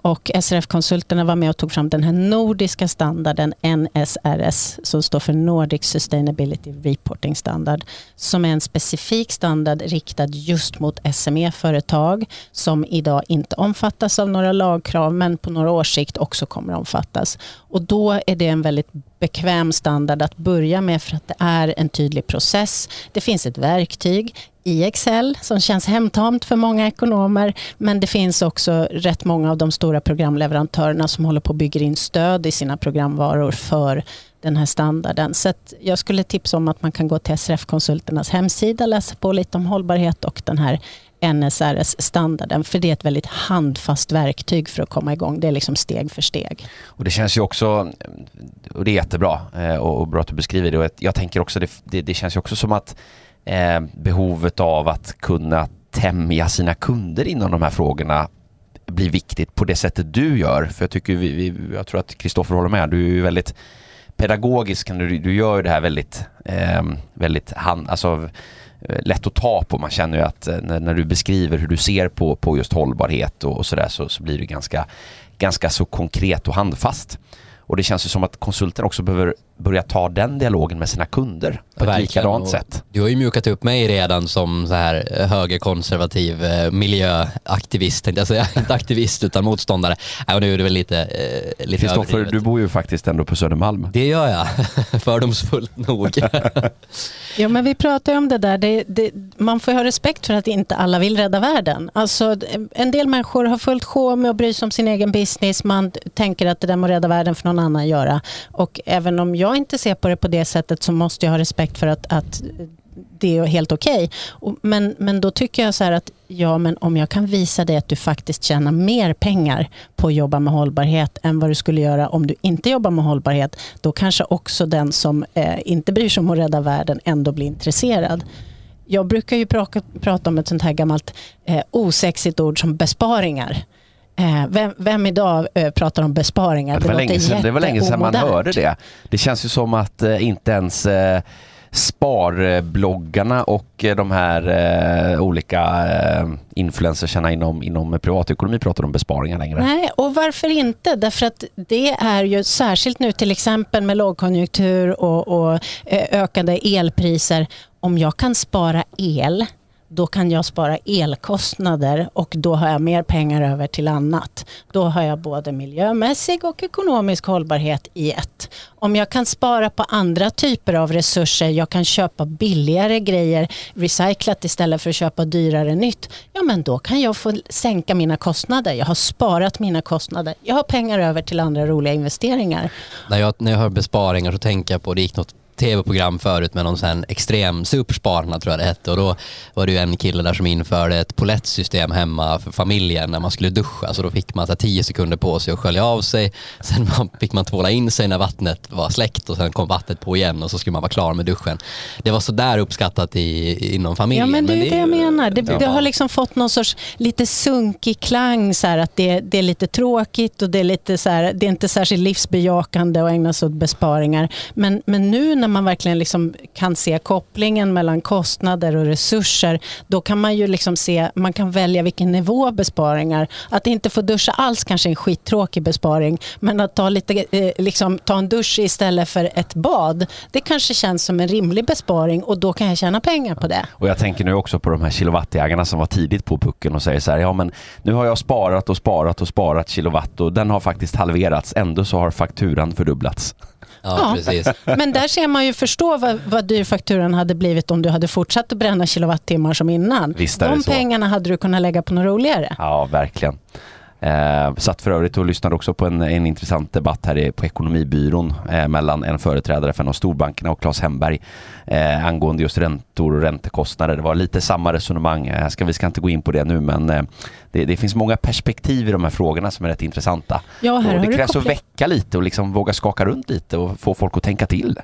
Och SRF-konsulterna var med och tog fram den här nordiska standarden NSRS, som står för Nordic Sustainability Reporting Standard, som är en specifik standard riktad just mot SME-företag, som idag inte omfattas av några lagkrav, men på några års sikt också kommer att omfattas. Och då är det en väldigt bekväm standard att börja med för att det är en tydlig process. Det finns ett verktyg i Excel som känns hemtamt för många ekonomer men det finns också rätt många av de stora programleverantörerna som håller på att bygga in stöd i sina programvaror för den här standarden. Så jag skulle tipsa om att man kan gå till SRF-konsulternas hemsida, läsa på lite om hållbarhet och den här NSRS-standarden. För det är ett väldigt handfast verktyg för att komma igång. Det är liksom steg för steg. Och det känns ju också, och det är jättebra eh, och bra att du beskriver det. Och jag tänker också, det, det, det känns ju också som att eh, behovet av att kunna tämja sina kunder inom de här frågorna blir viktigt på det sättet du gör. För jag tycker vi, vi jag tror att Kristoffer håller med. Du är ju väldigt pedagogisk, du, du gör ju det här väldigt, eh, väldigt hand, alltså Eh, lätt att ta på. Man känner ju att eh, när, när du beskriver hur du ser på, på just hållbarhet och, och sådär så, så blir det ganska, ganska så konkret och handfast. Och det känns ju som att konsulten också behöver börja ta den dialogen med sina kunder på ett likadant sätt. Du har ju mjukat upp mig redan som så här eh, högerkonservativ miljöaktivist, tänkte jag säga. <laughs> Inte aktivist utan motståndare. Äh, och nu är det väl lite, eh, lite Kristoffer, du bor ju faktiskt ändå på Södermalm. Det gör jag, <laughs> fördomsfullt nog. <laughs> Ja, men vi pratar ju om det där. Det, det, man får ha respekt för att inte alla vill rädda världen. Alltså, en del människor har fullt sjå med att bry sig om sin egen business. Man tänker att det där med att rädda världen för någon annan göra. Och även om jag jag inte ser på det på det sättet så måste jag ha respekt för att, att det är helt okej. Okay. Men, men då tycker jag så här att ja, men om jag kan visa dig att du faktiskt tjänar mer pengar på att jobba med hållbarhet än vad du skulle göra om du inte jobbar med hållbarhet, då kanske också den som eh, inte bryr sig om att rädda världen ändå blir intresserad. Jag brukar ju prata, prata om ett sånt här gammalt eh, osexigt ord som besparingar. Eh, vem, vem, idag eh, pratar om besparingar? det, var länge sedan, det var länge sedan man hörde det. Det känns ju som att eh, inte ens sparbloggarna och de här eh, olika eh, influencersarna inom, inom privatekonomi pratar om besparingar längre. Nej, och varför inte? Därför att det är ju särskilt nu till exempel med lågkonjunktur och, och eh, ökade elpriser. Om jag kan spara el då kan jag spara elkostnader och då har jag mer pengar över till annat. Då har jag både miljömässig och ekonomisk hållbarhet i ett. Om jag kan spara på andra typer av resurser, jag kan köpa billigare grejer, recyclat istället för att köpa dyrare nytt, ja men då kan jag få sänka mina kostnader. Jag har sparat mina kostnader. Jag har pengar över till andra roliga investeringar. När jag, när jag hör besparingar så tänker jag på, det gick något tv-program förut med någon sån extrem superspararna tror jag det hette och då var det ju en kille där som införde ett polettsystem hemma för familjen när man skulle duscha så då fick man så 10 sekunder på sig att skölja av sig sen fick man tvåla in sig när vattnet var släckt och sen kom vattnet på igen och så skulle man vara klar med duschen. Det var så där uppskattat i, inom familjen. Ja men det är men det, det jag menar. Det, det, har liksom fått någon sorts lite sunkig klang så här, att det, det är lite tråkigt och det är lite så här, det är inte särskilt livsbejakande att ägna sig åt besparingar. Men, men nu när man verkligen liksom kan se kopplingen mellan kostnader och resurser, då kan man ju liksom se, man kan välja vilken nivå besparingar. Att inte få duscha alls kanske är en skittråkig besparing, men att ta, lite, eh, liksom, ta en dusch istället för ett bad, det kanske känns som en rimlig besparing och då kan jag tjäna pengar på det. Och jag tänker nu också på de här kilowattjägarna som var tidigt på pucken och säger så här, ja men nu har jag sparat och sparat och sparat kilowatt och den har faktiskt halverats, ändå så har fakturan fördubblats. Ja, precis. <laughs> Men där ser man ju förstå vad, vad dyr fakturan hade blivit om du hade fortsatt att bränna kilowattimmar som innan. Visst De pengarna hade du kunnat lägga på något roligare. Ja, verkligen. Eh, satt för övrigt och lyssnade också på en, en intressant debatt här på Ekonomibyrån eh, mellan en företrädare för en av storbankerna och Claes Hemberg eh, angående just räntor och räntekostnader. Det var lite samma resonemang. Eh, ska, vi ska inte gå in på det nu men eh, det, det, finns många perspektiv i de här frågorna som är rätt intressanta. Ja, här och det krävs att väcka lite och liksom våga skaka runt lite och få folk att tänka till.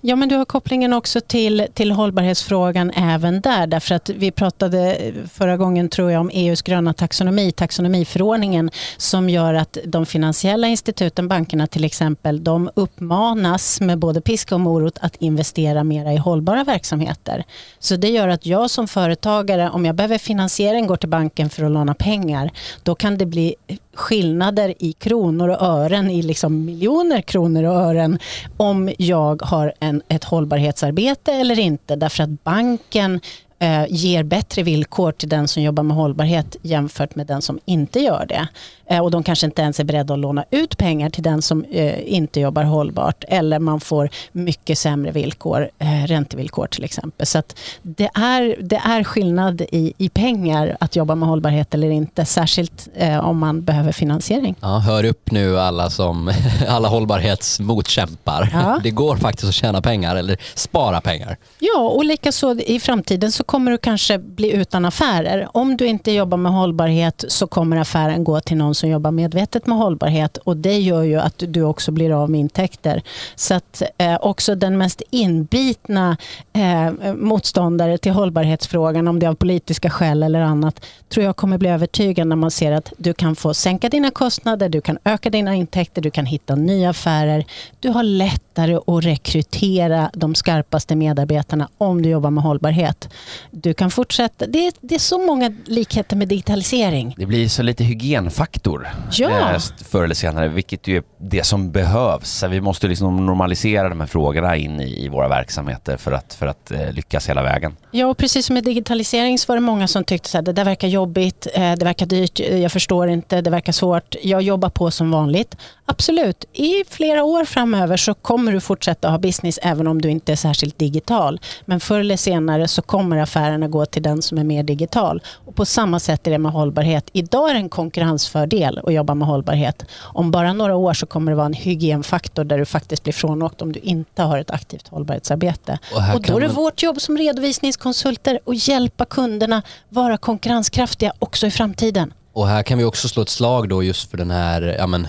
Ja, men du har kopplingen också till, till hållbarhetsfrågan även där. Därför att vi pratade förra gången tror jag om EUs gröna taxonomi, taxonomiförordningen som gör att de finansiella instituten, bankerna till exempel, de uppmanas med både piska och morot att investera mera i hållbara verksamheter. Så det gör att jag som företagare, om jag behöver finansiering, går till banken för att låna pengar, då kan det bli skillnader i kronor och ören, i liksom miljoner kronor och ören om jag har en, ett hållbarhetsarbete eller inte. Därför att banken eh, ger bättre villkor till den som jobbar med hållbarhet jämfört med den som inte gör det. Eh, och de kanske inte ens är beredda att låna ut pengar till den som eh, inte jobbar hållbart. Eller man får mycket sämre villkor, eh, räntevillkor till exempel. Så det, är, det är skillnad i, i pengar att jobba med hållbarhet eller inte. Särskilt om man behöver finansiering. Ja, hör upp nu alla, som, <laughs> alla hållbarhetsmotkämpar. Ja. <laughs> Det går faktiskt att tjäna pengar eller spara pengar. Ja, och likaså i framtiden så kommer du kanske bli utan affärer. Om du inte jobbar med hållbarhet så kommer affären gå till någon som jobbar medvetet med hållbarhet och det gör ju att du också blir av med intäkter. Så att eh, också den mest inbitna eh, motståndare till hållbarhetsfrågan, om det är av politiska skäl eller annat, tror jag kommer bli övertygad när man ser att du kan få sänka dina kostnader, du kan öka dina intäkter, du kan hitta nya affärer. Du har lätt lättare att rekrytera de skarpaste medarbetarna om du jobbar med hållbarhet. Du kan fortsätta. Det är, det är så många likheter med digitalisering. Det blir så lite hygienfaktor faktor ja. Eh, förr eller senare, vilket ju är det som behövs. Vi måste liksom normalisera de här frågorna in i, i våra verksamheter för att, för att eh, lyckas hela vägen. Ja, och precis som med digitalisering så var det många som tyckte att det där verkar jobbigt, eh, det verkar dyrt, jag förstår inte, det verkar svårt. Jag jobbar på som vanligt. Absolut, i flera år framöver så kommer du fortsätta ha business även om du inte är särskilt digital. Men förr eller senare så kommer affärerna gå till den som är mer digital. Och på samma sätt är det med hållbarhet. Idag är det en konkurrensfördel att jobba med hållbarhet. Om bara några år så kommer det vara en hygienfaktor där du faktiskt blir frånåkt om du inte har ett aktivt hållbarhetsarbete. Och, och då är det man... vårt jobb som redovisningskonsulter att hjälpa kunderna vara konkurrenskraftiga också i framtiden. Och här kan vi också slå ett slag då just för den här ja men,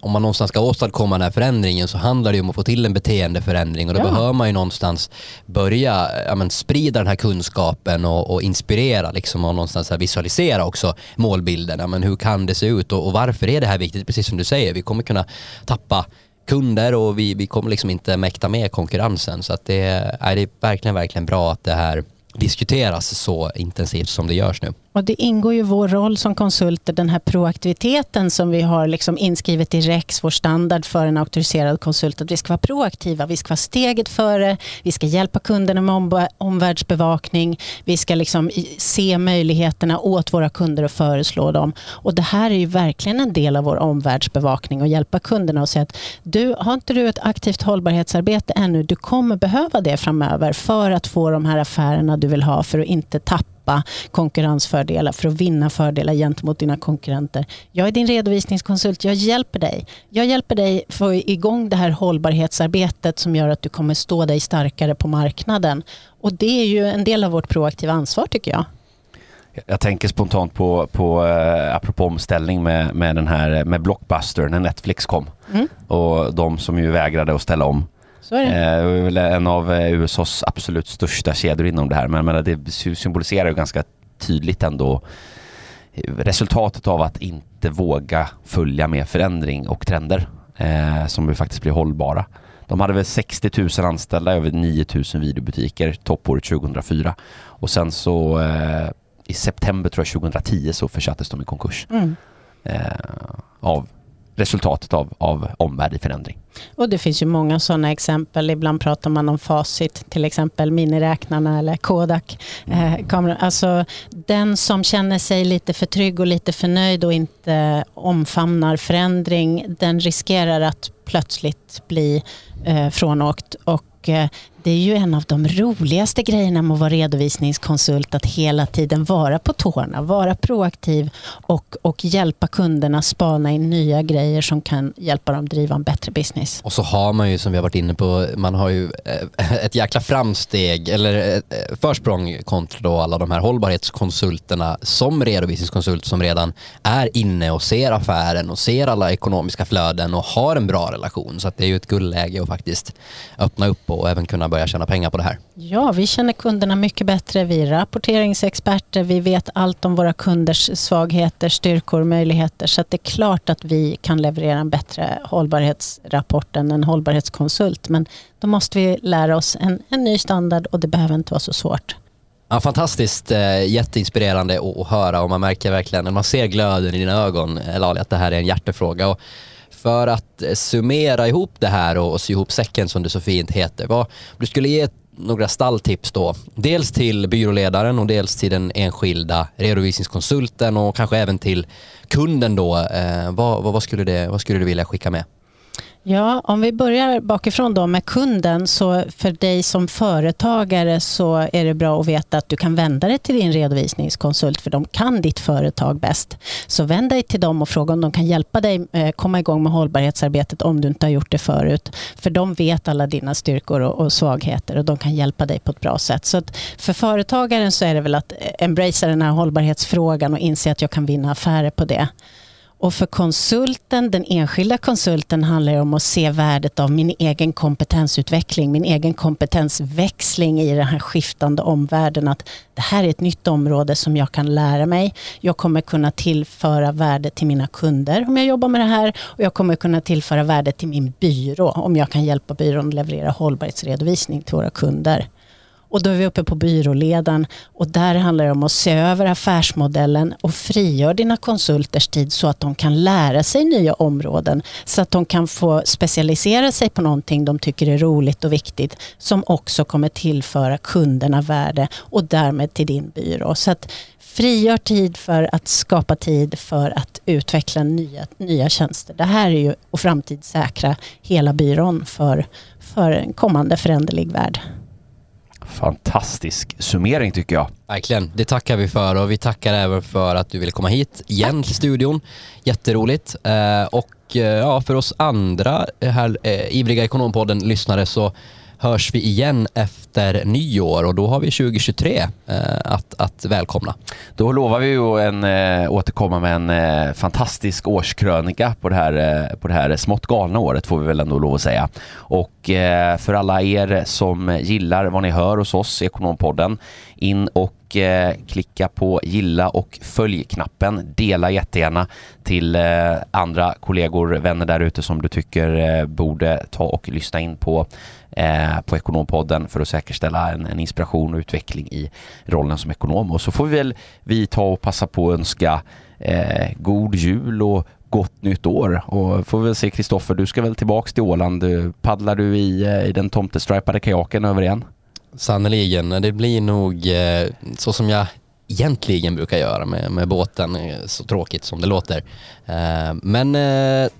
om man någonstans ska åstadkomma den här förändringen så handlar det om att få till en beteendeförändring och då ja. behöver man ju någonstans börja ja, men, sprida den här kunskapen och, och inspirera liksom, och någonstans visualisera också målbilden. Ja, men, hur kan det se ut och, och, varför är det här viktigt? Precis som du säger, vi kommer kunna tappa kunder och vi, vi kommer liksom inte mäkta med konkurrensen så att det, är, det är verkligen, verkligen bra att det här diskuteras så intensivt som det görs nu. Och det ingår ju vår roll som konsulter, den här proaktiviteten som vi har liksom inskrivet i REX, vår standard för en auktoriserad konsult, att vi ska vara proaktiva, vi ska vara steget före, vi ska hjälpa kunderna med omvärldsbevakning, vi ska liksom se möjligheterna åt våra kunder och föreslå dem. Och det här är ju verkligen en del av vår omvärldsbevakning och hjälpa kunderna och säga att du, har inte du ett aktivt hållbarhetsarbete ännu, du kommer behöva det framöver för att få de här affärerna du vill ha för att inte tappa konkurrensfördelar för att vinna fördelar gentemot dina konkurrenter. Jag är din redovisningskonsult, jag hjälper dig. Jag hjälper dig få igång det här hållbarhetsarbetet som gör att du kommer stå dig starkare på marknaden. Och det är ju en del av vårt proaktiva ansvar tycker jag. Jag tänker spontant på, på uh, apropå omställning med, med den här med Blockbuster när Netflix kom. Mm. Och de som ju vägrade att ställa om. Så är det. Eh, väl en av eh, USAs absolut största kedjor inom det här. Men, men det symboliserar ju ganska tydligt ändå resultatet av att inte våga följa med förändring och trender eh, som ju faktiskt blir hållbara. De hade väl 60 000 anställda, över 9 000 videobutiker toppåret 2004 och sen så eh, i september tror jag 2010 så försattes de i konkurs. Mm. Eh, av resultatet av, av omvärld i förändring. Och det finns ju många sådana exempel. Ibland pratar man om facit, till exempel miniräknarna eller Kodak. Eh, Alltså, den som känner sig lite för trygg och lite för nöjd och inte omfamnar förändring, den riskerar att plötsligt bli eh, frånåkt. Och eh, det är ju en av de roligaste grejerna med att vara redovisningskonsult, att hela tiden vara på tårna, vara proaktiv och, och hjälpa kunderna spana in nya grejer som kan hjälpa dem driva en bättre business. Och så har man ju, som vi har varit inne på, man har ju eh, <laughs> ett jäkla framsteg eller eh, försprång kontra då alla de här hållbarhetskonsulterna som redovisningskonsult som redan är inne och ser affären och ser alla ekonomiska flöden och har en bra relation. Så det är ju ett guldläge att faktiskt öppna upp och även kunna börja tjäna pengar på det här? Ja, vi känner kunderna mycket bättre. Vi är rapporteringsexperter. Vi vet allt om våra kunders svagheter, styrkor, möjligheter. Så det är klart att vi kan leverera en bättre hållbarhetsrapport än en hållbarhetskonsult. Men då måste vi lära oss en, en ny standard och det behöver inte vara så svårt. Ja, fantastiskt, eh, jätteinspirerande att, höra och man märker verkligen när man ser glöden i dina ögon, Lali, att det här är en hjärtefråga. Och för att eh, summera ihop det här och sy ihop säcken som det så fint heter. Vad, du skulle ge några stalltips då. Dels till byråledaren och dels till den enskilda redovisningskonsulten och kanske även till kunden då. Eh, vad, vad, skulle det, vad skulle du vilja skicka med? Ja, om vi börjar bakifrån då med kunden så för dig som företagare så är det bra att veta att du kan vända dig till din redovisningskonsult för de kan ditt företag bäst. Så vänd dig till dem och fråga om de kan hjälpa dig eh, komma igång med hållbarhetsarbetet om du inte har gjort det förut. För de vet alla dina styrkor och svagheter och de kan hjälpa dig på ett bra sätt. Så för företagaren så är det väl att eh, embracea den här hållbarhetsfrågan och inse att jag kan vinna affärer på det. Och för konsulten, den enskilda konsulten handlar det om att se värdet av min egen kompetensutveckling, min egen kompetensväxling i den här skiftande omvärlden. Att det här är ett nytt område som jag kan lära mig. Jag kommer kunna tillföra värde till mina kunder om jag jobbar med det här och jag kommer kunna tillföra värde till min byrå om jag kan hjälpa byrån att leverera hållbarhetsredovisning till våra kunder. Och då är vi uppe på byråledaren och där handlar det om att se över affärsmodellen och frigör dina konsulters tid så att de kan lära sig nya områden. Så att de kan få specialisera sig på någonting de tycker är roligt och viktigt som också kommer tillföra kunderna värde och därmed till din byrå. Så att frigör tid för att skapa tid för att utveckla nya, nya tjänster. Det här är ju att framtidssäkra hela byrån för, för en kommande föränderlig värld fantastisk summering tycker jag. Verkligen, det tackar vi för och vi tackar även för att du ville komma hit igen till studion. Jätteroligt. Eh, och eh, ja, för oss andra här, eh, ivriga Ekonompodden lyssnare så hörs vi igen efter nyår och då har vi 2023 eh, att, att välkomna. Då lovar vi ju en, eh, återkomma med en eh, fantastisk årskrönika på det, här, eh, på det här smått galna året får vi väl ändå lov att säga. Och för alla er som gillar vad ni hör hos oss i Ekonompodden, in och och eh, klicka på gilla och följ-knappen. Dela jättegärna till eh, andra kollegor, vänner där ute som du tycker eh, borde ta och lyssna in på eh, på Ekonompodden för att säkerställa en, en, inspiration och utveckling i rollen som ekonom. Och så får vi väl vi ta och passa på att önska eh, god jul och gott nytt år och får väl se Kristoffer, du ska väl tillbaks till Åland. Eh, paddlar du i, eh, i den tomtestripade kajaken över igen? Sannerligen, det blir nog eh, så som jag egentligen brukar göra med, med båten, eh, så tråkigt som det låter. Men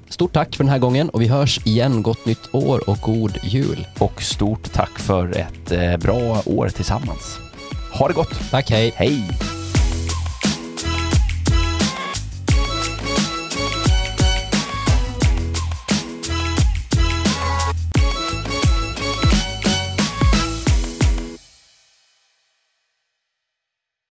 stort tack för den här gången och vi hörs igen. Gott nytt år och god jul. Och stort tack för ett bra år tillsammans. Ha det gott! Tack, hej! Hej!